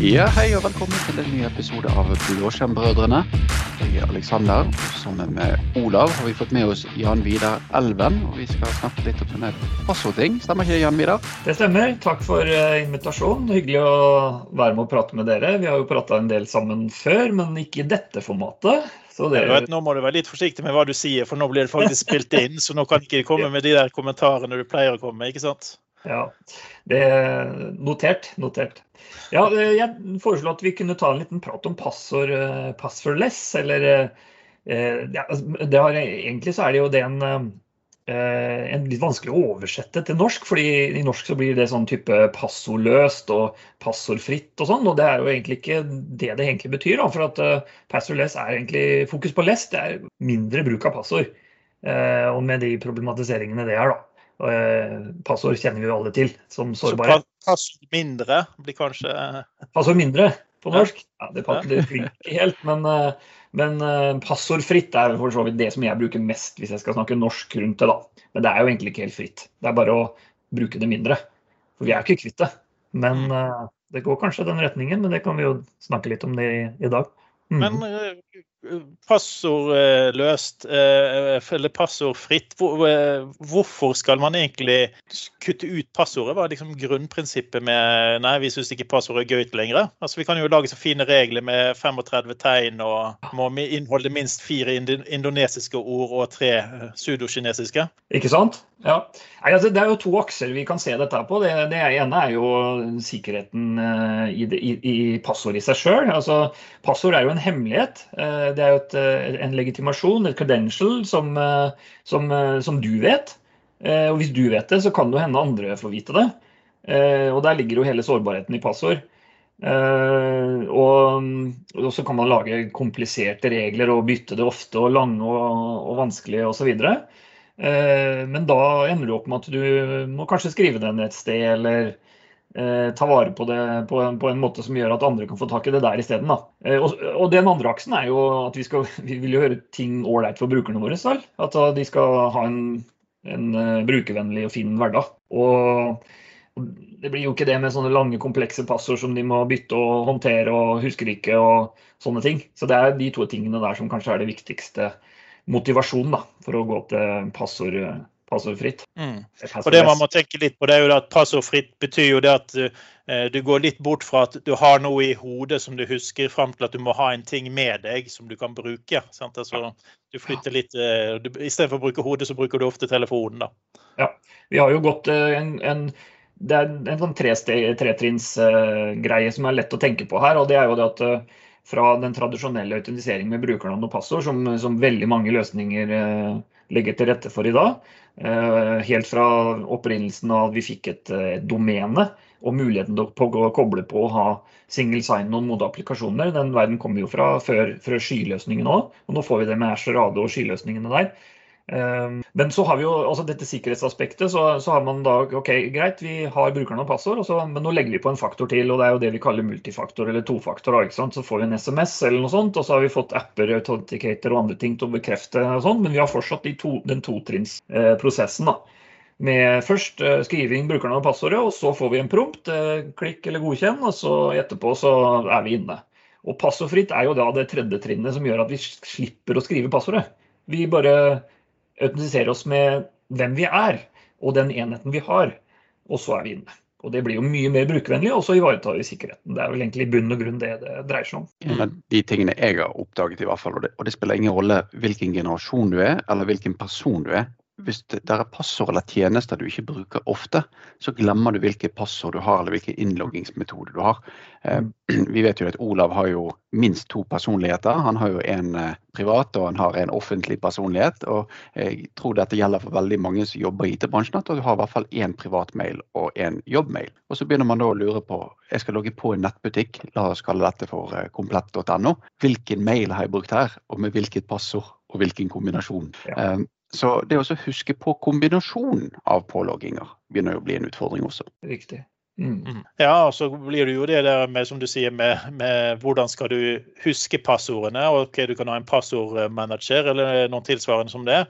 Ja, hei og velkommen til en ny episode av Blåskjermbrødrene. Jeg er Alexander. Sammen med Olav har vi fått med oss Jan Vidar Elven. Og vi skal snakke litt om sånne passordting. Stemmer ikke det, Jan Vidar? Det stemmer. Takk for eh, invitasjonen. Hyggelig å være med og prate med dere. Vi har jo prata en del sammen før, men ikke i dette formatet. Så det... vet, nå må du være litt forsiktig med hva du sier, for nå blir det faktisk spilt inn. Så nå kan ikke komme med de der kommentarene du pleier å komme med, ikke sant? Ja, det er notert. Notert. Ja, eh, jeg foreslår at vi kunne ta en liten prat om passord, eh, passwordless, eller eh, ja, altså, har, Egentlig så er det jo det en, en litt vanskelig å oversette til norsk, fordi i norsk så blir det sånn type passordløst og passordfritt og sånn, og det er jo egentlig ikke det det egentlig betyr. For at passordless er egentlig fokus på less, det er mindre bruk av passord. Og med de problematiseringene det er, da. Passord kjenner vi jo alle til som sårbare. Så passord mindre blir kanskje Passord mindre på norsk? Ja, det, det ikke helt, men, eh, men eh, passordfritt er for så vidt det som jeg bruker mest hvis jeg skal snakke norsk rundt det. da. Men det er jo egentlig ikke helt fritt. Det er bare å bruke det mindre. For vi er jo ikke kvitt det. Men mm. Eh, det går kanskje den retningen, men det kan vi jo snakke litt om det i, i dag. Mm. Men passordløst eh, eller passordfritt. Eh, hvorfor skal man egentlig kutte ut passordet? Hva er liksom grunnprinsippet med Nei, vi syns ikke passordet er gøy lenger. Altså, vi kan jo lage så fine regler med 35 tegn og må inneholde minst fire indonesiske ord og tre eh, sudokinesiske. Ikke sant? Ja. Altså, det er jo to akser vi kan se dette på. Det, det ene er jo sikkerheten i, i, i passord i seg sjøl. Altså, passord er jo en hemmelighet det er jo et, eh, en legitimasjon, et credential, som, eh, som, eh, som, du vet. Og hvis du vet det, så kan det hende andre får vite det. Og der ligger jo hele sårbarheten i passord. Og, og så kan man lage kompliserte regler og bytte det ofte og lange og, og vanskelige osv. Men da ender du opp med at du må kanskje skrive den et sted, eller ta vare på det på en, på en, måte som gjør at andre kan få tak i det der isteden. Eh, og, og den andre aksen er jo at vi, skal, vi vil gjøre ting ålreit for brukerne våre. Selv. At de skal ha en, en uh, brukervennlig og fin hverdag. Og det blir jo ikke det med sånne lange, komplekse passord som de må bytte og håndtere og husker ikke og sånne ting. Så det er de to tingene der som kanskje er det viktigste motivasjonen da, for å gå til passord passordfritt. Mm. Og det man må tenke litt på, det er jo at passordfritt betyr jo det at uh, du går litt bort fra at du har noe i hodet som du husker, fram til at du må ha en ting med deg som du kan bruke. Sant? Altså, du flytter litt uh, du, Istedenfor å bruke hodet, så bruker du ofte telefonen, da. Ja. Vi har jo gått uh, en, en det er en sånn tretrinnsgreie som er lett å tenke på her. og det er jo det at Fra den tradisjonelle autentiseringen med brukernavn og passord, som, som veldig mange løsninger legger til rette for i dag, Eh, helt fra opprinnelsen av at vi fikk et, et eh, domene og muligheten til å koble på å ha single sign-on mot applikasjoner. Den verden kommer jo fra før, før skyløsningen òg, og nå får vi det med Azure og skyløsningene der. Ehm, men så har vi jo altså dette sikkerhetsaspektet. Så, så, har man da OK, greit, vi har brukerne og passord, men nå legger vi på en faktor til. og Det er jo det vi kaller multifaktor eller tofaktor. ikke sant? Så får vi en SMS eller noe sånt, og så har vi fått apper, authenticator og andre ting til å bekrefte og sånn, men vi har fortsatt de to, den totrinnsprosessen. da. Med først eh, skriving brukerne og passordet, og så får vi en prompt. Eh, klikk eller godkjenn, og så etterpå så er vi inne. Og passordfritt er jo da det tredje trinnet som gjør at vi slipper å skrive passordet. Vi bare autentisere oss med hvem vi er og den enheten vi har, og så er vi inne. Og Det blir jo mye mer brukervennlig, og så ivaretar vi sikkerheten. Det er vel egentlig i bunn og grunn det det dreier seg om. En de tingene jeg har oppdaget, i hvert fall, og det, og det spiller ingen rolle hvilken generasjon du er, eller hvilken person du er, hvis det er passord eller tjenester du ikke bruker ofte, så glemmer du hvilke passord du har eller hvilke innloggingsmetoder du har. Eh, vi vet jo at Olav har jo minst to personligheter. Han har jo en eh, privat og han har en offentlig personlighet. og Jeg tror dette gjelder for veldig mange som jobber i IT-bransjen, at du har i hvert fall én privatmail og én jobbmail. Og Så begynner man da å lure på jeg skal logge på en nettbutikk, la oss kalle dette for eh, komplett.no. Hvilken mail har jeg brukt her, og med hvilket passord? og hvilken kombinasjon. Ja. Så det å huske på kombinasjonen av pålogginger begynner jo å bli en utfordring også. Riktig. Mm. mm. Ja, og så blir det jo det der med, som du sier, med, med hvordan skal du huske passordene. og ok, Du kan ha en passordmanager eller noen tilsvarende som det.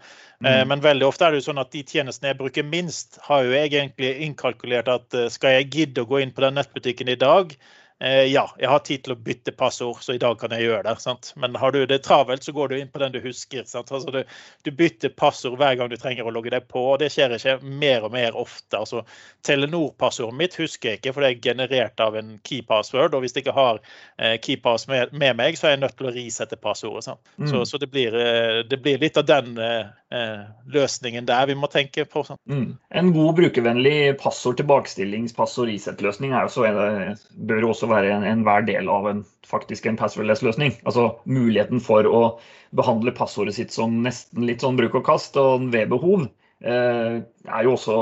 Eh, mm. Men veldig ofte er det jo sånn at de tjenestene jeg bruker minst, har jo egentlig innkalkulert at eh, skal jeg gidde å gå inn på den nettbutikken i dag, Eh, ja, jeg har tid til å bytte passord, så i dag kan jeg gjøre det. Sant? Men har du det travelt, så går du inn på den du husker. Altså, du, du, bytter passord hver gang du trenger å logge deg på, og det skjer ikke mer og mer ofte. Altså, Telenor-passordet mitt husker jeg ikke, for det er generert av en key password. Og hvis jeg ikke har eh, keypass med, med, meg, så er jeg nødt til å risette passordet. Mm. Så, så det, blir, eh, det, blir, litt av den eh, eh, løsningen der vi må tenke på. Mm. En god brukervennlig passord tilbakestillings passord reset-løsning bør også være enhver en del av en, faktisk en passwordless-løsning. Altså muligheten for å behandle passordet sitt som nesten litt sånn bruk og kast, og ved behov. Eh, er jo også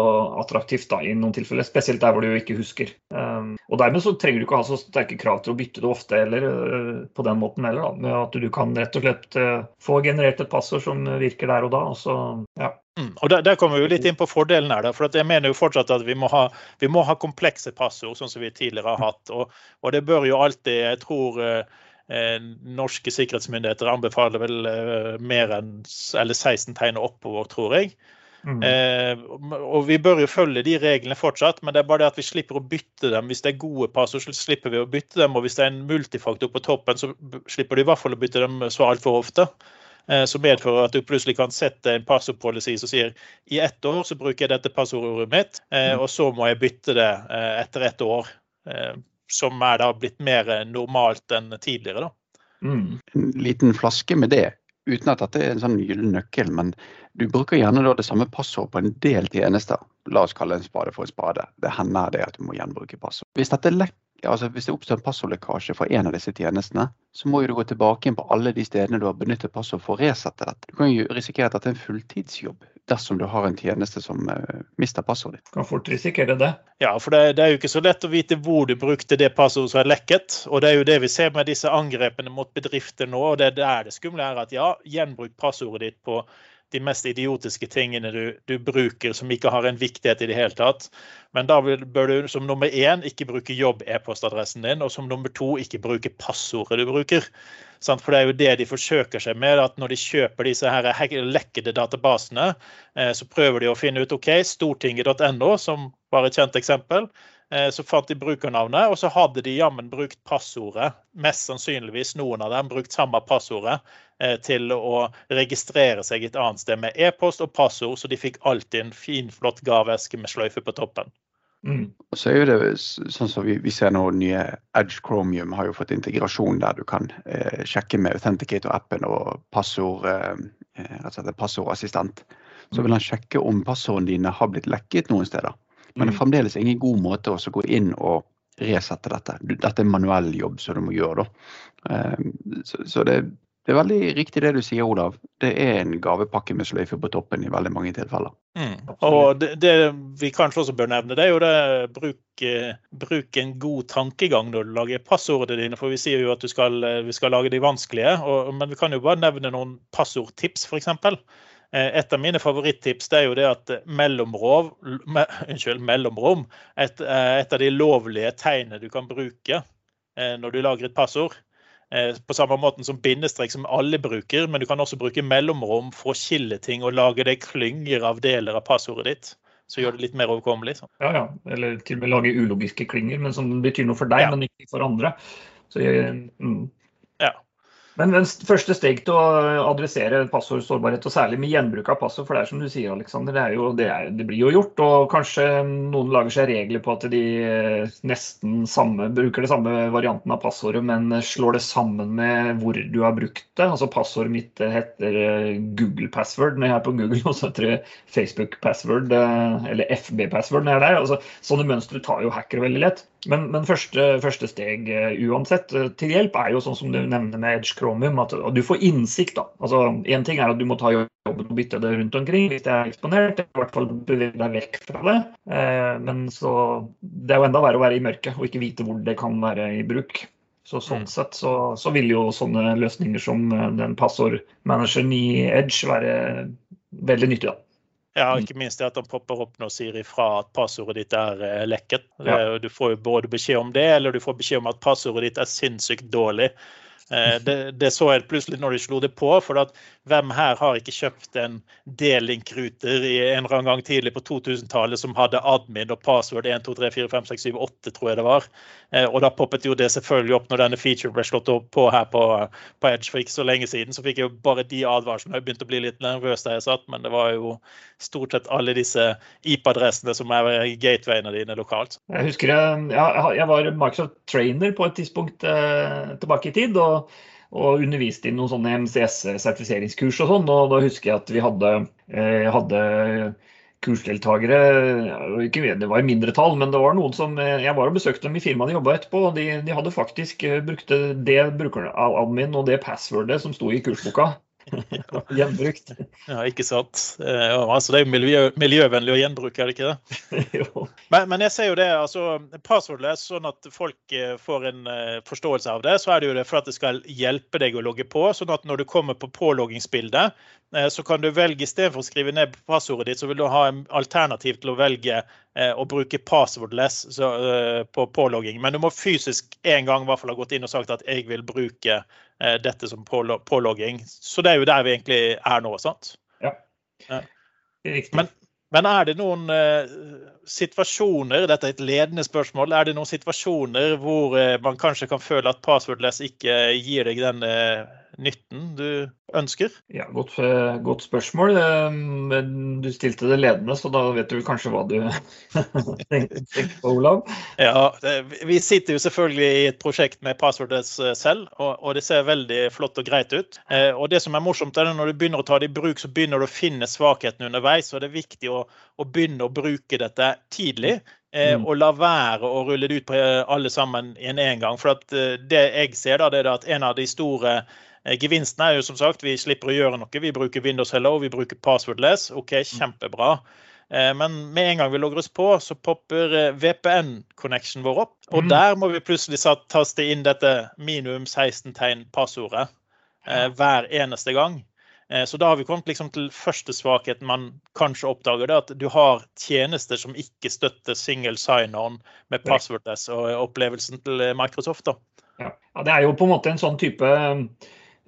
attraktivt da, i noen tilfeller, spesielt der hvor du ikke husker. Um, og Dermed så trenger du ikke ha så sterke krav til å bytte det ofte eller uh, på den måten heller. Da, med at du kan rett og slett uh, få generert et passord som virker der og da. Og så, ja. Mm, og der, der, kommer vi jo litt inn på fordelen her. For jeg mener jo fortsatt at vi må, ha, vi må ha komplekse passord, sånn som vi tidligere har hatt. Og, og det bør jo alltid, jeg tror norske sikkerhetsmyndigheter anbefaler vel mer enn eller 16 tegn oppover, tror jeg. Mm. Eh, og Vi bør jo følge de reglene fortsatt, men det er bare det at vi slipper å bytte dem. Hvis det er gode passord, så slipper vi å bytte dem. Og hvis det er en multifaktor på toppen, så slipper du i hvert fall å bytte dem så altfor ofte. Eh, som medfører at du plutselig kan sette en passordpolicy som sier i ett år så bruker jeg dette passordordet mitt, eh, mm. og så må jeg bytte det eh, etter ett år. Eh, som er da blitt mer normalt enn tidligere. da. Mm. En liten flaske med det uten at dette er en sånn gyllen nøkkel, men du bruker gjerne det samme passord på en del tjenester. La oss kalle en spade for en spade. Det hender det at du må gjenbruke passord. Hvis dette altså hvis det oppstår en passordlekkasje fra en av disse tjenestene, så må du gå tilbake inn på alle de stedene du har benyttet passord for å resette dette. Du kan jo risikere at dette er en fulltidsjobb dersom du har en tjeneste som uh, mister passordet ditt. Kan fort risikere det. Ja, for det, det, er jo ikke så lett å vite hvor du brukte det passordet som er lekket. Og det er jo det vi ser med disse angrepene mot bedrifter nå. og det er der det skumle er at ja, gjenbruk passordet ditt på de mest idiotiske tingene du, du, bruker som ikke har en viktighet i det hele tatt. Men da bør du som nummer én ikke bruke jobb-e-postadressen din, og som nummer to ikke bruke passordet du bruker. For det er jo det de forsøker seg med. at Når de kjøper disse her lekkede databasene, eh, så prøver de å finne ut OK, stortinget.no, som var et kjent eksempel. Eh, så fant de brukernavnet, og så hadde de jammen brukt passordet. Mest sannsynligvis noen av dem brukt samme passordet til å registrere seg et annet sted med e-post og passord, så de fikk alltid en fin, flott gaveeske med sløyfe på toppen. Mm. Og så er jo det sånn som vi, vi, ser nå nye Edge Chromium har jo fått integrasjon der du kan eh, sjekke med Authenticator-appen og passord, eh, eh passordassistent. Så vil han sjekke om passordene dine har blitt lekket noen steder. Men det er mm. fremdeles ingen god måte å gå inn og resette dette. Dette er manuell jobb som du må gjøre. da. Ehm, så det, det, er veldig riktig det du sier, Olav. Det er en gavepakke med sløyfe på toppen i veldig mange tilfeller. Mm. Og det, det, vi kanskje også bør nevne, det er jo det bruk, bruk en god tankegang når du lager passordene dine. For vi sier jo at skal, vi skal lage de vanskelige, og, men vi kan jo bare nevne noen passordtips, f.eks. Eh, et av mine favoritttips det er jo det at mellomrom, me, unnskyld, mellomrom et, eh, et, av de lovlige tegnene du kan bruke eh, når du lager et passord. På samme måte som bindestrek, som alle bruker, men du kan også bruke mellomrom for å skille ting og lage deg klynger av deler av passordet ditt. Så gjør det litt mer overkommelig. Så. Ja, ja. Eller til og med lage ulogiske klinger, men som betyr noe for deg, ja. men ikke for andre. Så mm. Ja. Men den første steg til å adressere passordsårbarhet, og særlig med gjenbruk av passord, for det er som du sier, Alexander, det, det, det, blir jo gjort. Og kanskje noen lager seg regler på at de eh, nesten samme, bruker det samme varianten av passordet, men slår det sammen med hvor du har brukt det. Altså passordet mitt heter eh, Google password når jeg er på Google, og så heter det Facebook password, eh, eller FB password når jeg er der. Altså, sånne mønstre tar jo hackere veldig lett. Men, men første, første, steg uansett til hjelp er jo sånn som du nevner med Edge Chromium, at du får innsikt. da. Altså, Én ting er at du må ta jobben og bytte det rundt omkring hvis det er eksponert. I hvert fall bevege deg vekk fra det. Eh, men så, det er jo enda verre å være i mørket og ikke vite hvor det kan være i bruk. Så Sånn mm. sett så, så, vil jo sånne løsninger som eh, den passordmanageren i Edge være veldig nyttig. da. Ja, ikke minst det at han popper opp nå og sier ifra at passordet ditt er eh, lekket. Ja. Du får jo både beskjed om det, eller du får beskjed om at passordet ditt er sinnssykt dårlig. Eh, det, det, så jeg plutselig når de slo det på. For at hvem her har ikke kjøpt en D-link-ruter en eller annen gang tidlig på 2000-tallet som hadde admin og password 1, 2, 3, 4, 5, 6, 7, 8, tror jeg det var. Eh, og da poppet jo det selvfølgelig opp når denne featuren ble slått opp på her på, på Edge for ikke så lenge siden. Så fikk jeg jo bare de advarslene. Jeg begynte å bli litt nervøs der jeg satt, men det var jo stort sett alle disse IP-adressene som er gatewayene dine lokalt. Jeg husker jeg, jeg var Microsoft trainer på et tidspunkt eh, tilbake i tid. og og underviste i noen sånne MCS-sertifiseringskurs og sånn. Og da husker jeg at vi hadde, eh, hadde kursdeltakere Det var i mindre tall, men det var noen som eh, Jeg var og besøkte dem i firmaet de jobba etterpå, og de, de, hadde faktisk eh, brukte det brukeradmin og det passwordet som sto i kursboka. Gjenbrukt. Ja, ikke sant. Ja, altså, det er jo miljø, miljøvennlig å gjenbruke, er det ikke det? men, men, jeg ser jo det, altså passwordless, sånn at folk eh, får en uh, forståelse av det, så er det jo det for at det skal hjelpe deg å logge på. Sånn at når du kommer på påloggingsbildet, så kan du velge istedenfor å skrive ned passordet ditt, så vil du ha en alternativ til å velge å bruke passwordless på pålogging. Men du må fysisk en gang i hvert fall ha gått inn og sagt at jeg vil bruke Eh, dette som pålogging. Så det er jo der vi egentlig er nå, sant? Ja. Riktig. Men, men er det noen eh, situasjoner, dette er et ledende spørsmål, er det noen situasjoner hvor eh, man kanskje kan føle at passwordless ikke gir deg den uh, nytten du ønsker? Ja, Godt, eh, godt spørsmål. Eh, men du stilte det ledende, så da vet du kanskje hva du tenker på, Olav? Ja, Vi sitter jo selvfølgelig i et prosjekt med passwordet selv, og det ser veldig flott og greit ut. Eh, og det som er morsomt, er at når du begynner å ta det i bruk, så begynner du å finne svakhetene underveis. og Det er viktig å, å begynne å bruke dette tidlig. Mm. Og la være å rulle det ut på alle sammen i en gang. For det jeg ser, da, det er at en av de store Eh, gevinsten er jo som sagt vi slipper å gjøre noe. Vi bruker Windows Hello, vi bruker passwordless. OK, mm. kjempebra. Eh, men med en gang vi logger oss på, så popper eh, VPN-connection vår opp. Og mm. der må vi plutselig taste inn dette minimum 16 tegn passordet hver eneste gang. Så da har vi kommet liksom til første svakheten man kanskje oppdager, det at du har tjenester som ikke støtter single sign-on med passwordless og opplevelsen til Microsoft. da. Ja. ja, Det er jo på en måte en sånn type Eh,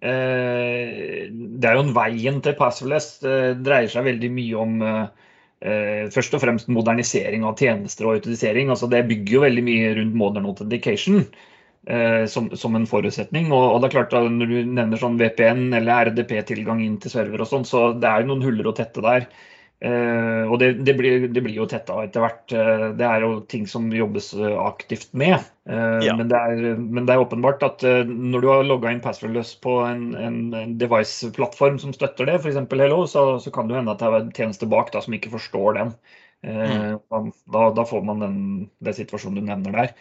det er jo en Veien til Passwordless det dreier seg veldig mye om eh, først og fremst modernisering av tjenester og autorisering. Altså det bygger jo veldig mye rundt modern authentication eh, som, som, en forutsetning. Og, og, det er klart at Når du nevner sånn VPN eller RDP-tilgang inn til server, og sånn, så det er jo noen huller å tette der. Uh, og det, det, blir, det, blir, jo tetta etter hvert. Uh, det er jo ting som jobbes uh, aktivt med. Ja. Men, det er, men, det er, åpenbart at når du har logga inn passwordless på en, en, en device-plattform som støtter det, f.eks. Hello, så, så, kan det hende at det er en tjeneste bak da, som ikke forstår den. Mm. Da, da, får man den, den, situasjonen du nevner der.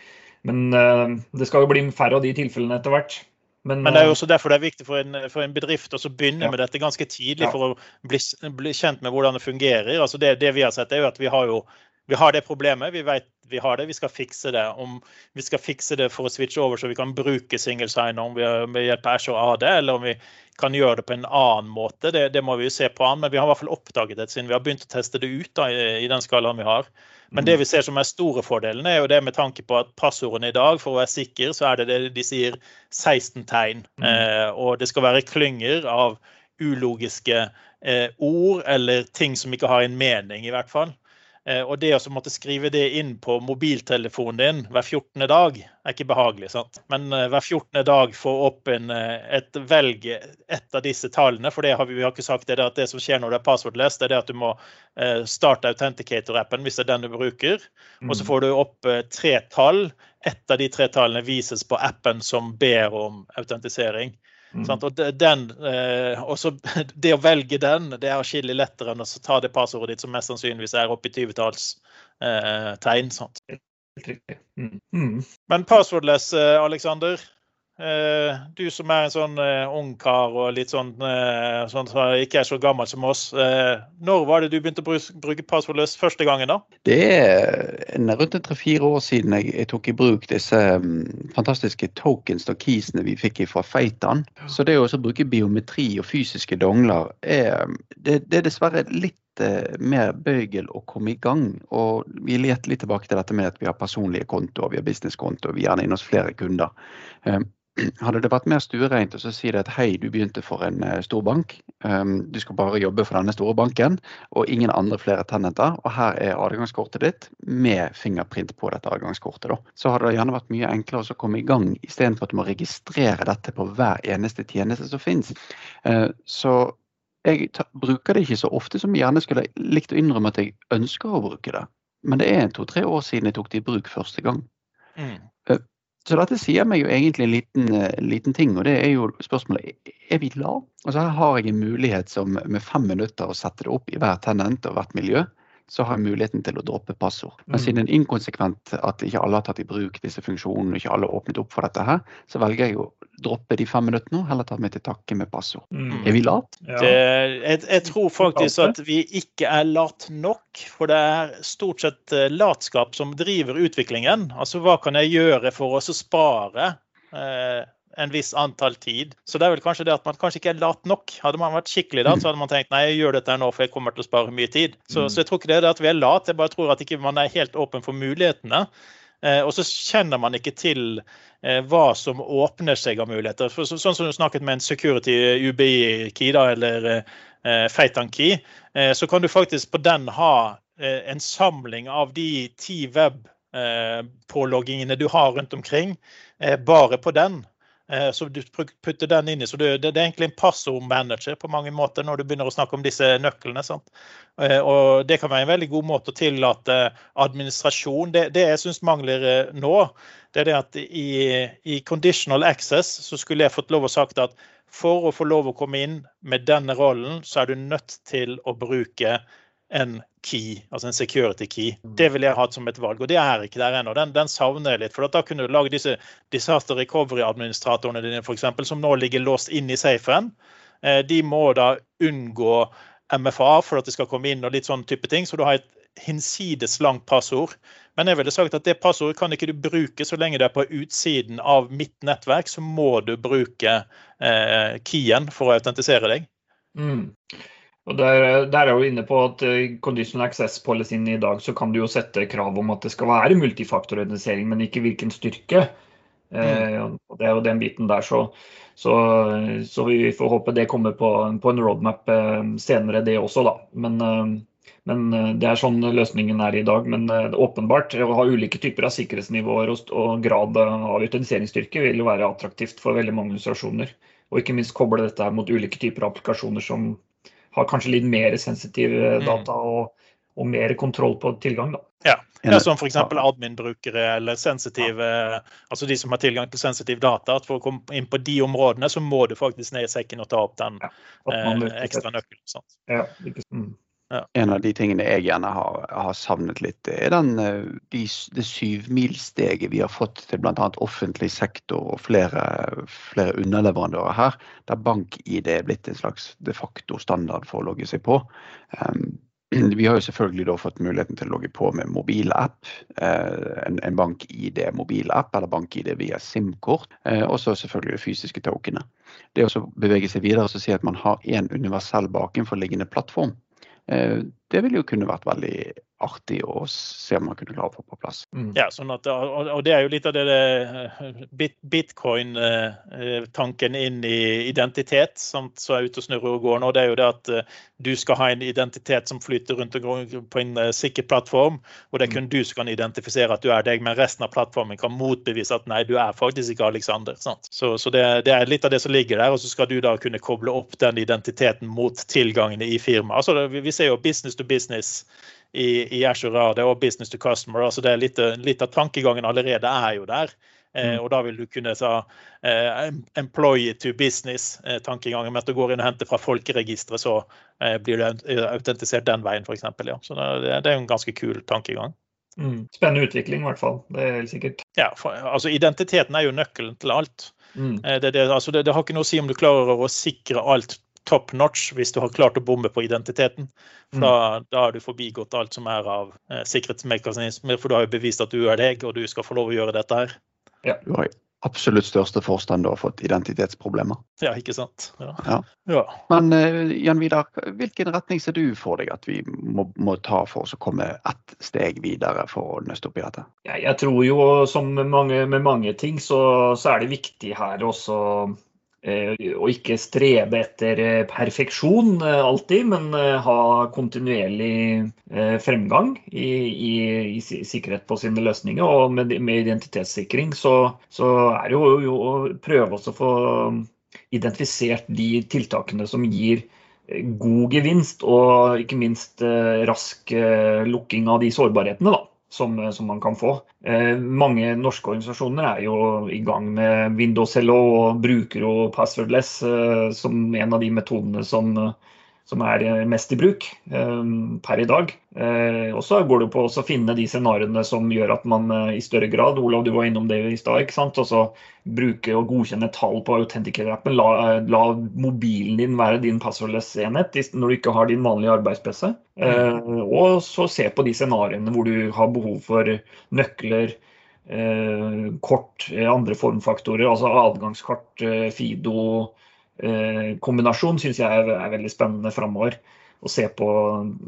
Men det skal jo bli færre av de tilfellene etter hvert. Men, Men, det er jo også derfor det er viktig for en, for en bedrift å begynne ja. med dette ganske tidlig ja. for å bli, bli, kjent med hvordan det fungerer. Altså det, det, vi har sett, er jo at vi har, jo, vi har det problemet. Vi vet vi har det, vi skal fikse det. Om vi skal fikse det for å switche over så vi kan bruke single sign-on ved hjelp av Azure AD, eller om vi kan gjøre det på en annen måte, det, det må vi jo se på an. Men vi har i hvert fall oppdaget det siden vi har begynt å teste det ut da, i, i den skalaen vi har. Men det vi ser som er store fordelen, er jo det med tanke på at passordene i dag, for å være sikker, så er det det de sier 16 tegn. Mm. Eh, og det skal være klynger av ulogiske eh, ord eller ting som ikke har en mening, i hvert fall. Eh, og det å måtte skrive det inn på mobiltelefonen din hver 14. dag er ikke behagelig. sant? Men eh, hver 14. dag få opp en, eh, et velg et av disse tallene. For det har vi, vi har ikke sagt det, at det som skjer når det er passwordless, det er det at du må starte Authenticator-appen hvis det er den du bruker. Og så mm. får du opp tre tall. Ett av de tre tallene vises på appen som ber om autentisering. Mm. Og den, eh, også, det å velge den det er atskillig lettere enn å ta det passordet ditt som mest sannsynligvis er oppi 20-talls eh, tegn. Sant? Mm. Mm. Men passwordless, Aleksander, Alexander, Eh, du som er en sånn ungkar ung kar og litt sånn, uh, sånn som ikke er så gammel som oss. Når var det du begynte å bruke, passordløs første gangen? da? Det er rundt tre-fire år siden jeg, jeg, tok i bruk disse um, fantastiske tokens og keysene vi fikk fra Feitan. Så det å bruke biometri og fysiske dongler er, det, det er dessverre litt mer bøygel å komme i gang. Og vi leter litt tilbake til dette med at vi har personlige kontoer, vi har businesskontoer, vi er gjerne inne hos flere kunder. Hadde det vært mer stuereint å si at hei, du begynte for en uh, stor bank. Um, du skal bare jobbe for denne store banken, og ingen andre flere tenenter. Og her er adgangskortet ditt med fingerprint på dette adgangskortet. Da. Så hadde det gjerne vært mye enklere å komme i gang, istedenfor at du må registrere dette på hver eneste tjeneste som finnes. Uh, så jeg bruker det ikke så ofte som jeg gjerne skulle likt å innrømme at jeg ønsker å bruke det. Men det er to-tre år siden jeg tok det i bruk første gang. Mm. Så dette sier meg jo egentlig en liten, uh, liten, ting, og det er jo spørsmålet er vi glad? Altså her har jeg en mulighet som med fem minutter å sette det opp i hver tenent og hvert miljø så har jeg muligheten til å droppe passord. Men mm. siden det er inkonsekvent at ikke alle har tatt i bruk disse funksjonene, og ikke alle har åpnet opp for dette her, så velger jeg å droppe de fem minuttene og heller ta meg til takke med passord. Mm. Er vi late? Ja. jeg, jeg, tror faktisk at vi ikke er late nok. For det er stort sett eh, latskap som driver utviklingen. Altså hva kan jeg gjøre for å spare? Eh, en viss antall tid. Så det er vel kanskje det at man kanskje ikke er lat nok. Hadde man vært skikkelig da, så hadde man tenkt nei, jeg gjør dette nå for jeg kommer til å spare mye tid. Så, mm. så jeg tror ikke det er det at vi er lat, jeg bare tror at ikke man er helt åpen for mulighetene. Eh, og så kjenner man ikke til eh, hva som åpner seg av muligheter. For, sånn som du snakket med en security UBI-key eller eh, Feitan-key, eh, så kan du faktisk på den ha eh, en samling av de ti web eh, påloggingene du har rundt omkring, bare på den. Eh, så du putter den inn i, så det, er egentlig en passordmanager på mange måter når du begynner å snakke om disse nøklene. Sant? Eh, og Det kan være en veldig god måte å tillate administrasjon. Det, det jeg syns mangler eh, nå, det er det at i, i, conditional access så skulle jeg fått lov å sagt at for å få lov å komme inn med denne rollen, så er du nødt til å bruke en key, altså en security key. Mm. Det ville jeg hatt som et valg, og det er ikke der ennå. Den, den, savner jeg litt. For da kunne du lage disse disaster recovery-administratorene dine, f.eks., som nå ligger låst inn i safen. Eh, de må da unngå MFA for at de skal komme inn og litt sånn type ting. Så du har et hinsides langt passord. Men jeg ville sagt at det passordet kan ikke du bruke så lenge du er på utsiden av mitt nettverk. Så må du bruke eh, keyen for å autentisere deg. Mm. Og der, der, er jo inne på at uh, Conditional access policyen i dag så kan du jo sette krav om at det skal være multifaktorisering, men ikke hvilken styrke. Uh, og Det er jo den biten der, så, så, så, vi får håpe det kommer på, på en roadmap uh, senere, det også, da. Men, men, det er sånn løsningen er i dag. Men åpenbart, å ha ulike typer av sikkerhetsnivåer og, og grad av utiliseringsstyrke vil jo være attraktivt for veldig mange organisasjoner. Og ikke minst koble dette her mot ulike typer av applikasjoner som har kanskje litt mer sensitive mm. data og, og mer kontroll på tilgang. Da. Ja. ja som f.eks. admin-brukere eller sensitive ja. altså de som har tilgang til sensitiv data. at For å komme inn på de områdene, så må du faktisk ned i sekken og ta opp den ja, eh, ekstra nøkkelen. Ja, mm. Ja. En av de tingene jeg gjerne har, har savnet litt, er den, eh, de, det syvmilssteget vi har fått til bl.a. offentlig sektor og flere, flere underleverandører her, der bank-ID er blitt en slags de facto standard for å logge seg på. Um, vi har jo selvfølgelig da fått muligheten til å logge på med mobilapp. Eh, en, en bank-ID mobilapp eller bank-ID via SIM-kort. Eh, og så selvfølgelig det fysiske tokenet. Det å bevege seg videre og si at man har en universell bakenforliggende plattform uh, det ville jo kunne vært veldig artig å se om man kunne klare å få på plass. Mm. Ja, sånn at, og det er jo litt av det, det bitcoin-tanken inn i identitet som er ute og snurrer og går nå. Det er jo det at eh, du skal ha en identitet som flyter rundt og på en eh, sikker plattform. Og det er kun mm. du som kan identifisere at du er deg, men resten av plattformen kan motbevise at nei, du er faktisk ikke Alexander. Sant? Så, så det, det, er litt av det som ligger der. Og så skal du da kunne koble opp den identiteten mot tilgangene i firmaet. Altså, vi ser jo business to business i, i Azure det og business to customer. altså det er litt, litt av tankegangen allerede er jo der. Eh, mm. og da vil du kunne ta eh, employee to business-tankegangen. Eh, med at du går inn og henter fra folkeregisteret, så eh, blir du autentisert den veien, f.eks. Ja. Så det, det er en ganske kul tankegang. Mm. Spennende utvikling, i hvert fall. Det er helt sikkert. Ja, for, altså Identiteten er jo nøkkelen til alt. Mm. Det, det, altså, det, har ikke noe å si om du klarer å sikre alt top notch hvis du har klart å bomme på identiteten. For da, mm. da har du forbigått alt som er av eh, sikkerhetsmekanismer, for du har jo bevist at du er deg, og du skal få lov å gjøre dette her. Ja. Du, har, absolutt største forstand har fått identitetsproblemer. Ja, ikke sant. Ja. Ja. ja. Men uh, Jan Vidar, hvilken retning ser du for deg at vi må, må ta for oss å komme ett steg videre for å nøste opp i dette? Ja, jeg tror jo som med mange, med mange ting, så, så er det viktig her også eh, å ikke strebe etter eh, perfeksjon eh, alltid, men ha kontinuerlig fremgang i, i, i sikkerhet på sine løsninger. Og med, med identitetssikring så, så er det jo, jo å prøve også å få identifisert de tiltakene som gir god gevinst, og ikke minst rask lukking av de sårbarhetene da, som, som man kan få. Eh, mange norske organisasjoner er jo i gang med Windows Hello og bruker jo passwordless eh, som en av de metodene som, som er eh, mest i bruk eh, per i dag. Eh, og så går det på å finne de scenarioene som gjør at man i større grad Olav, du var innom det i stad. Altså bruke og godkjenne tall på Authenticator-appen. La, la mobilen din være din passwordless-enhet når du ikke har din vanlige arbeids-PC. Eh, og så se på de scenarioene hvor du har behov for nøkler, kort, andre formfaktorer, altså adgangskart, Fido. Eh, kombinasjon syns jeg er, er veldig spennende framover. Å se på,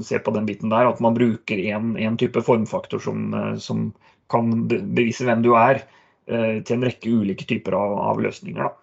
se på den biten der. At man bruker én type formfaktor som, eh, som kan bevise hvem du er, eh, til en rekke ulike typer av, av løsninger. Da.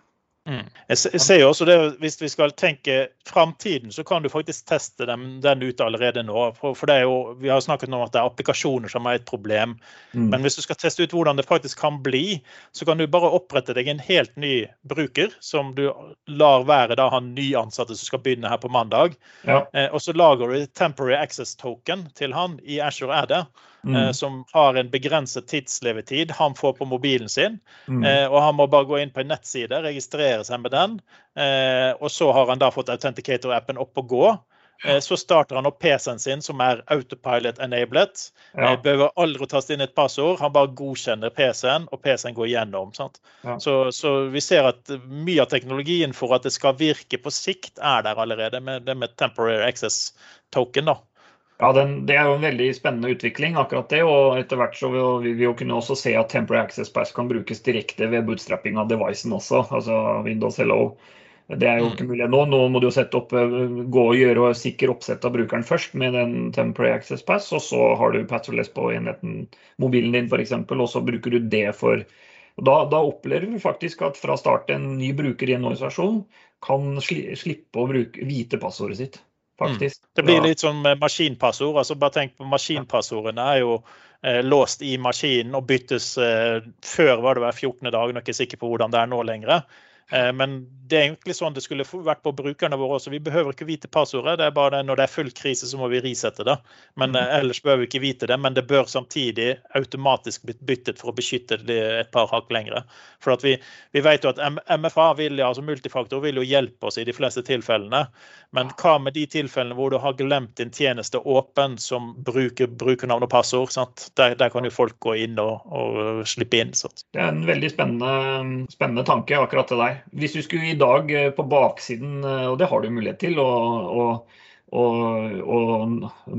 Mm. Jeg jeg ser jo også det, Hvis vi skal tenke framtiden, så kan du faktisk teste dem, den ut allerede nå. For, for det er jo, Vi har snakket om at det er applikasjoner som er et problem. Mm. Men hvis du skal teste ut hvordan det faktisk kan bli, så kan du bare opprette deg en helt ny bruker, som du lar være da han nyansatte som skal begynne her på mandag. Ja. Eh, og så lager du temporary access token til han i Azure Adder, Mm. eh, som har en begrenset tidslevetid han får på mobilen sin. Mm. Eh, og han må bare gå inn på en nettside, registrere seg med den. Eh, og så har han da fått Authenticator-appen opp og gå. Eh, så starter han opp PC-en sin, som er autopilot enabled. Ja. Eh, behøver aldri å taste inn et passord. Han bare godkjenner PC-en, og PC-en går igjennom. Sant? Ja. Så, så vi ser at mye av teknologien for at det skal virke på sikt, er der allerede, med det med temporary access token. da. Ja, den, Det er jo en veldig spennende utvikling, akkurat det. Og etter hvert så vil vi jo kunne også se at Temporary Access Pass kan brukes direkte ved bootstrapping av devicen også, altså Windows Hello. Det er jo Mm. ikke mulig nå. Nå må du jo sette opp, eh, gå og gjøre sikker oppsett av brukeren først med den Temporary Access Pass, og så har du passwordless på enheten, mobilen din f.eks., og så bruker du det for da, da opplever vi faktisk at fra start en ny bruker i en organisasjon kan sli, slippe å bruke, vite passordet sitt. Faktisk. Det blir litt som maskinpassord. altså Bare tenk på maskinpassordene er jo eh, låst i maskinen og byttes eh, Før var det hver 14. dag, er jeg ikke sikker på hvordan det er nå lenger. Eh, men det er egentlig sånn det skulle vært på brukerne våre også. Vi behøver ikke vite passordet. det er bare det, Når det er full krise, så må vi risette det. Men mm. ellers behøver vi ikke vite det. Men det bør samtidig automatisk bli byttet for å beskytte det et par hakk lengre. For vi, vi vet jo at MFA, vil, altså multifaktor, vil jo hjelpe oss i de fleste tilfellene. Men hva med de tilfellene hvor du har glemt din tjeneste åpen som bruker brukernavn og passord? Der, der kan jo folk gå inn og, og slippe inn. Sant? Det er en veldig spennende, spennende tanke, akkurat det der. Hvis du skulle i dag eh, på baksiden, eh, og det har du mulighet til, å, å, å, å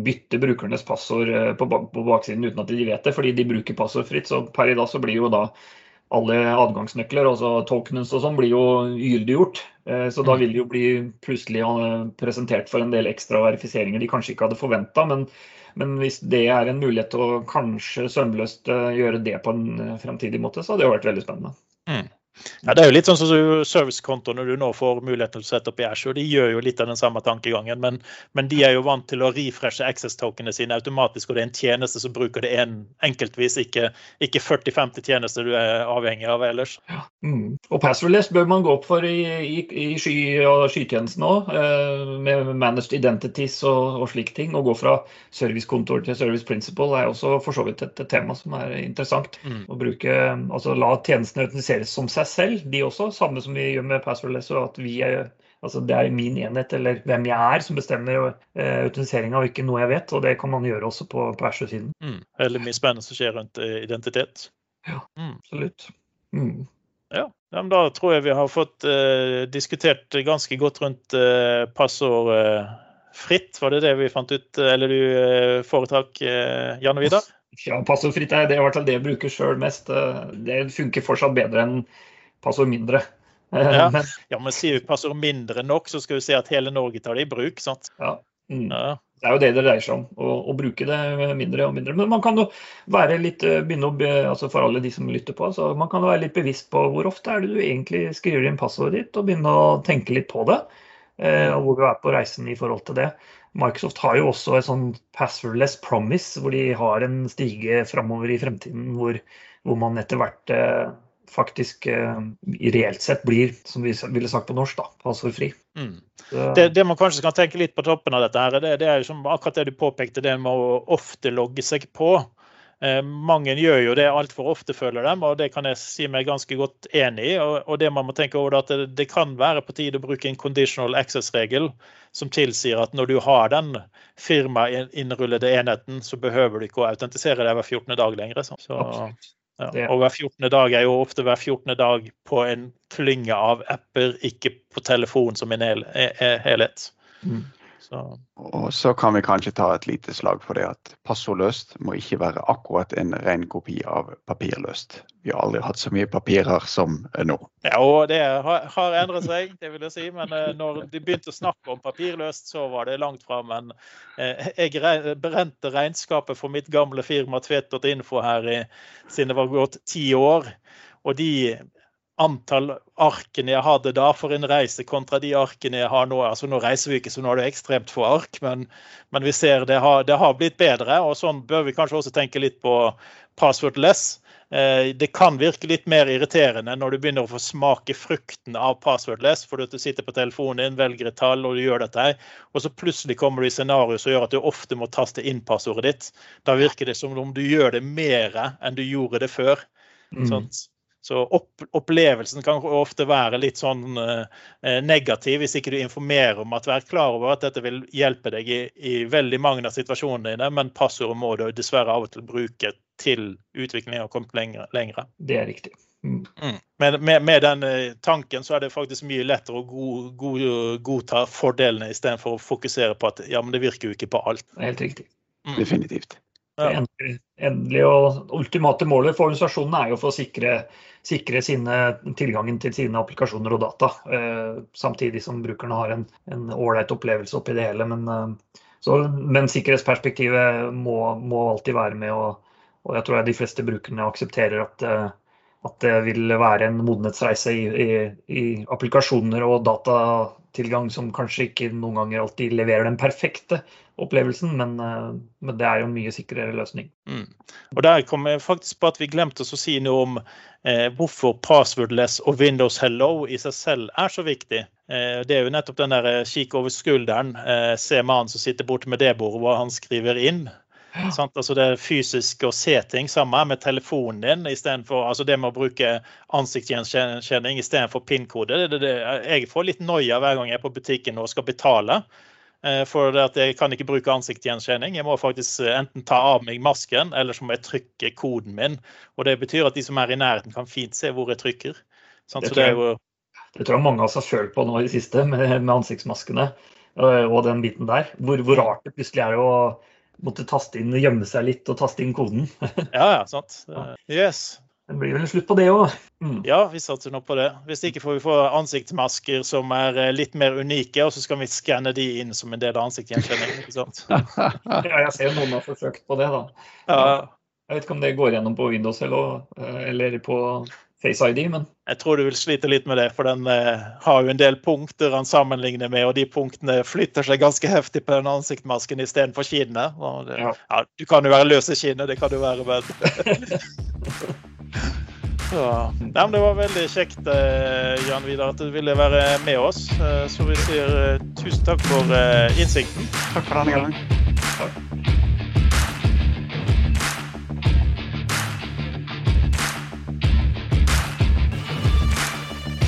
bytte brukernes passord eh, på, på baksiden uten at de vet det, fordi de bruker passordfritt, så per i dag så blir jo da alle adgangsnøkler, altså tokens og sånn, blir jo gyldiggjort. Så da vil det jo bli plutselig presentert for en del ekstra verifiseringer de kanskje ikke hadde forventa. Men, men hvis det er en mulighet til å kanskje sømløst gjøre det på en fremtidig måte, så hadde det vært veldig spennende. Ja, det er jo litt sånn som servicekontoene du nå får mulighet til å sette opp i Azure. De gjør jo litt av den samme tankegangen, men, men de er jo vant til å refreshe access-tokenene sine automatisk, og det er en tjeneste som bruker det en, enkeltvis, ikke, ikke 40-50 tjenester du er avhengig av ellers. Mm. Og passwordless bør man gå opp for i, i, i sky og skytjenesten òg, eh, med managed identities og, og slike ting. Å gå fra servicekontor til service principle er også for så vidt et tema som er interessant. Mm. Å bruke, altså La tjenestene autentiseres som seg selv, de også. Samme som vi gjør med passwordless. og at vi er, altså Det er min enhet eller hvem jeg er som bestemmer uh, autentiseringa, og ikke noe jeg vet. og Det kan man gjøre også på, på Azure-siden. Mm. Eller mye spennende som skjer rundt identitet. Ja, mm. Absolutt. Mm. Ja, ja, men Da tror jeg vi har fått uh, diskutert ganske godt rundt uh, passord uh, fritt. Var det det vi fant ut, eh, eller du foretrakk Jan og Janne Vidar? Ja, passordfritt er det i hvert fall det jeg bruker sjøl mest. Det funker fortsatt bedre enn passord mindre. Ja, men, ja, men sier vi passord mindre nok, så skal vi se at hele Norge tar det i bruk. sant? Ja. Mm. ja. Det er jo det det dreier seg om, å, å, bruke det mindre og mindre. Men man kan jo være litt begynne å, altså for alle de som lytter på, så man kan være litt bevisst på hvor ofte er det du egentlig skriver inn passordet ditt, og begynne å tenke litt på det. Eh, og hvor du er på reisen i forhold til det. Microsoft har jo også et sånn passwordless promise, hvor de har en stige framover i fremtiden hvor, hvor man etter hvert eh, faktisk eh, reelt sett blir, som vi ville sagt på norsk, da, passordfri. Mm. Det, det, man kanskje kan tenke litt på toppen av dette, her, det, det er som akkurat det du påpekte, det med å ofte logge seg på. Eh, mange gjør jo det altfor ofte, føler dem, og det kan jeg si meg ganske godt enig i. Og, og det man må tenke over at det, det, kan være på tide å bruke en conditional access-regel som tilsier at når du har den firmainnrullede enheten, så behøver du ikke å autentisere deg hver 14. dag lenger. Så, ja. Og hver 14. dag er jo ofte hver 14. dag på en klynge av apper, ikke på telefon som en helhet. Mm. Så. Og så kan vi kanskje ta et lite slag for det at passordløst må ikke være akkurat en ren kopi av papirløst. Vi har aldri hatt så mye papirer som nå. Ja, og det har endret seg, det vil jeg si. Men eh, når de begynte å snakke om papirløst, så var det langt fra. Men eh, jeg brente regnskapet for mitt gamle firma Tvedt.info her i, siden det var gått ti år. Og de antall arkene jeg hadde da for en reise, kontra de arkene jeg har nå. Altså Nå reiser vi ikke, så nå er det ekstremt få ark, men, men vi ser det har, det har, blitt bedre. og Sånn bør vi kanskje også tenke litt på passwordless. Eh, det kan virke litt mer irriterende når du begynner å få smake frukten av passwordless, fordi du sitter på telefonen din, velger et tall og du gjør dette, og så plutselig kommer du i scenario som gjør at du ofte må taste inn passordet ditt. Da virker det som om du gjør det mer enn du gjorde det før. Mm. Sånn. Så opp, opplevelsen kan ofte være litt sånn eh, eh, negativ hvis ikke du informerer om at vær klar over at dette vil hjelpe deg i, i veldig mange av situasjonene dine, men passordet må du dessverre av og til bruke til utviklingen har kommet lengre. lengre. Det er riktig. Mm. Mm. Men med, med, den eh, tanken så er det faktisk mye lettere å god, god, godta fordelene istedenfor å fokusere på at ja, men det virker jo ikke på alt. Helt riktig. Mm. Definitivt. Endelig og ultimate målet for organisasjonen er jo for å sikre, sikre sine, tilgangen til sine applikasjoner og data, eh, samtidig som brukerne har en ålreit opplevelse oppi det hele. Men, eh, så, men sikkerhetsperspektivet må, må, alltid være med, og, og, jeg tror de fleste brukerne aksepterer at, eh, at det vil være en modenhetsreise i, i, i applikasjoner og datatilgang som kanskje ikke noen ganger alltid leverer den perfekte opplevelsen, men, eh, men, det er jo en mye sikrere løsning. Mm. Og Der kom jeg faktisk på at vi glemte oss å si noe om eh, hvorfor passwordless og Windows Hello i seg selv er så viktig. Eh, det er jo nettopp den der eh, kikk over skulderen, eh, se mannen som sitter borte med det bordet hva han skriver inn. Ja. Altså det fysiske å se ting sammen med telefonen din, istedenfor altså det med å bruke ansiktsgjenkjenning istedenfor PIN-kode. Jeg får litt noia hver gang jeg er på butikken og skal betale. for for jeg kan ikke bruke ansiktsgjenkjenning. Jeg må faktisk eh, enten ta av meg masken, eller så må jeg trykke koden min. Og Det betyr at de som er i nærheten, kan fint se hvor jeg trykker. Sant? det, tror jeg, jo... det, tror jeg, mange av seg sjøl på nå i det siste, med, med ansiktsmaskene og, og den biten der. Hvor, hvor, rart det plutselig er å måtte taste inn, gjemme seg litt og taste inn koden. ja, ja, sant. Yes. Det blir vel en slutt på det òg. Mm. Ja, vi satser nå på det. Hvis ikke får vi få ansiktsmasker som er eh, litt mer unike, og så skal vi skanne de inn som en del av ansiktsgjenkjenning. ja, jeg ser noen har forsøkt på det, da. Ja. Jeg vet ikke om det går gjennom på Windows eller, eh, eller på Face ID, men Jeg tror du vil slite litt med det, for den eh, har jo en del punkter han sammenligner med, og de punktene flytter seg ganske heftig på den ansiktsmasken istedenfor kinnet. Ja. ja. du kan jo være løs i kinnet, det kan du være, men Ja. Nei, det var veldig kjekt eh, Jan Vidar, at du ville være med oss. Eh, så vi sier eh, tusen takk for innsikten. Takk for denne gangen.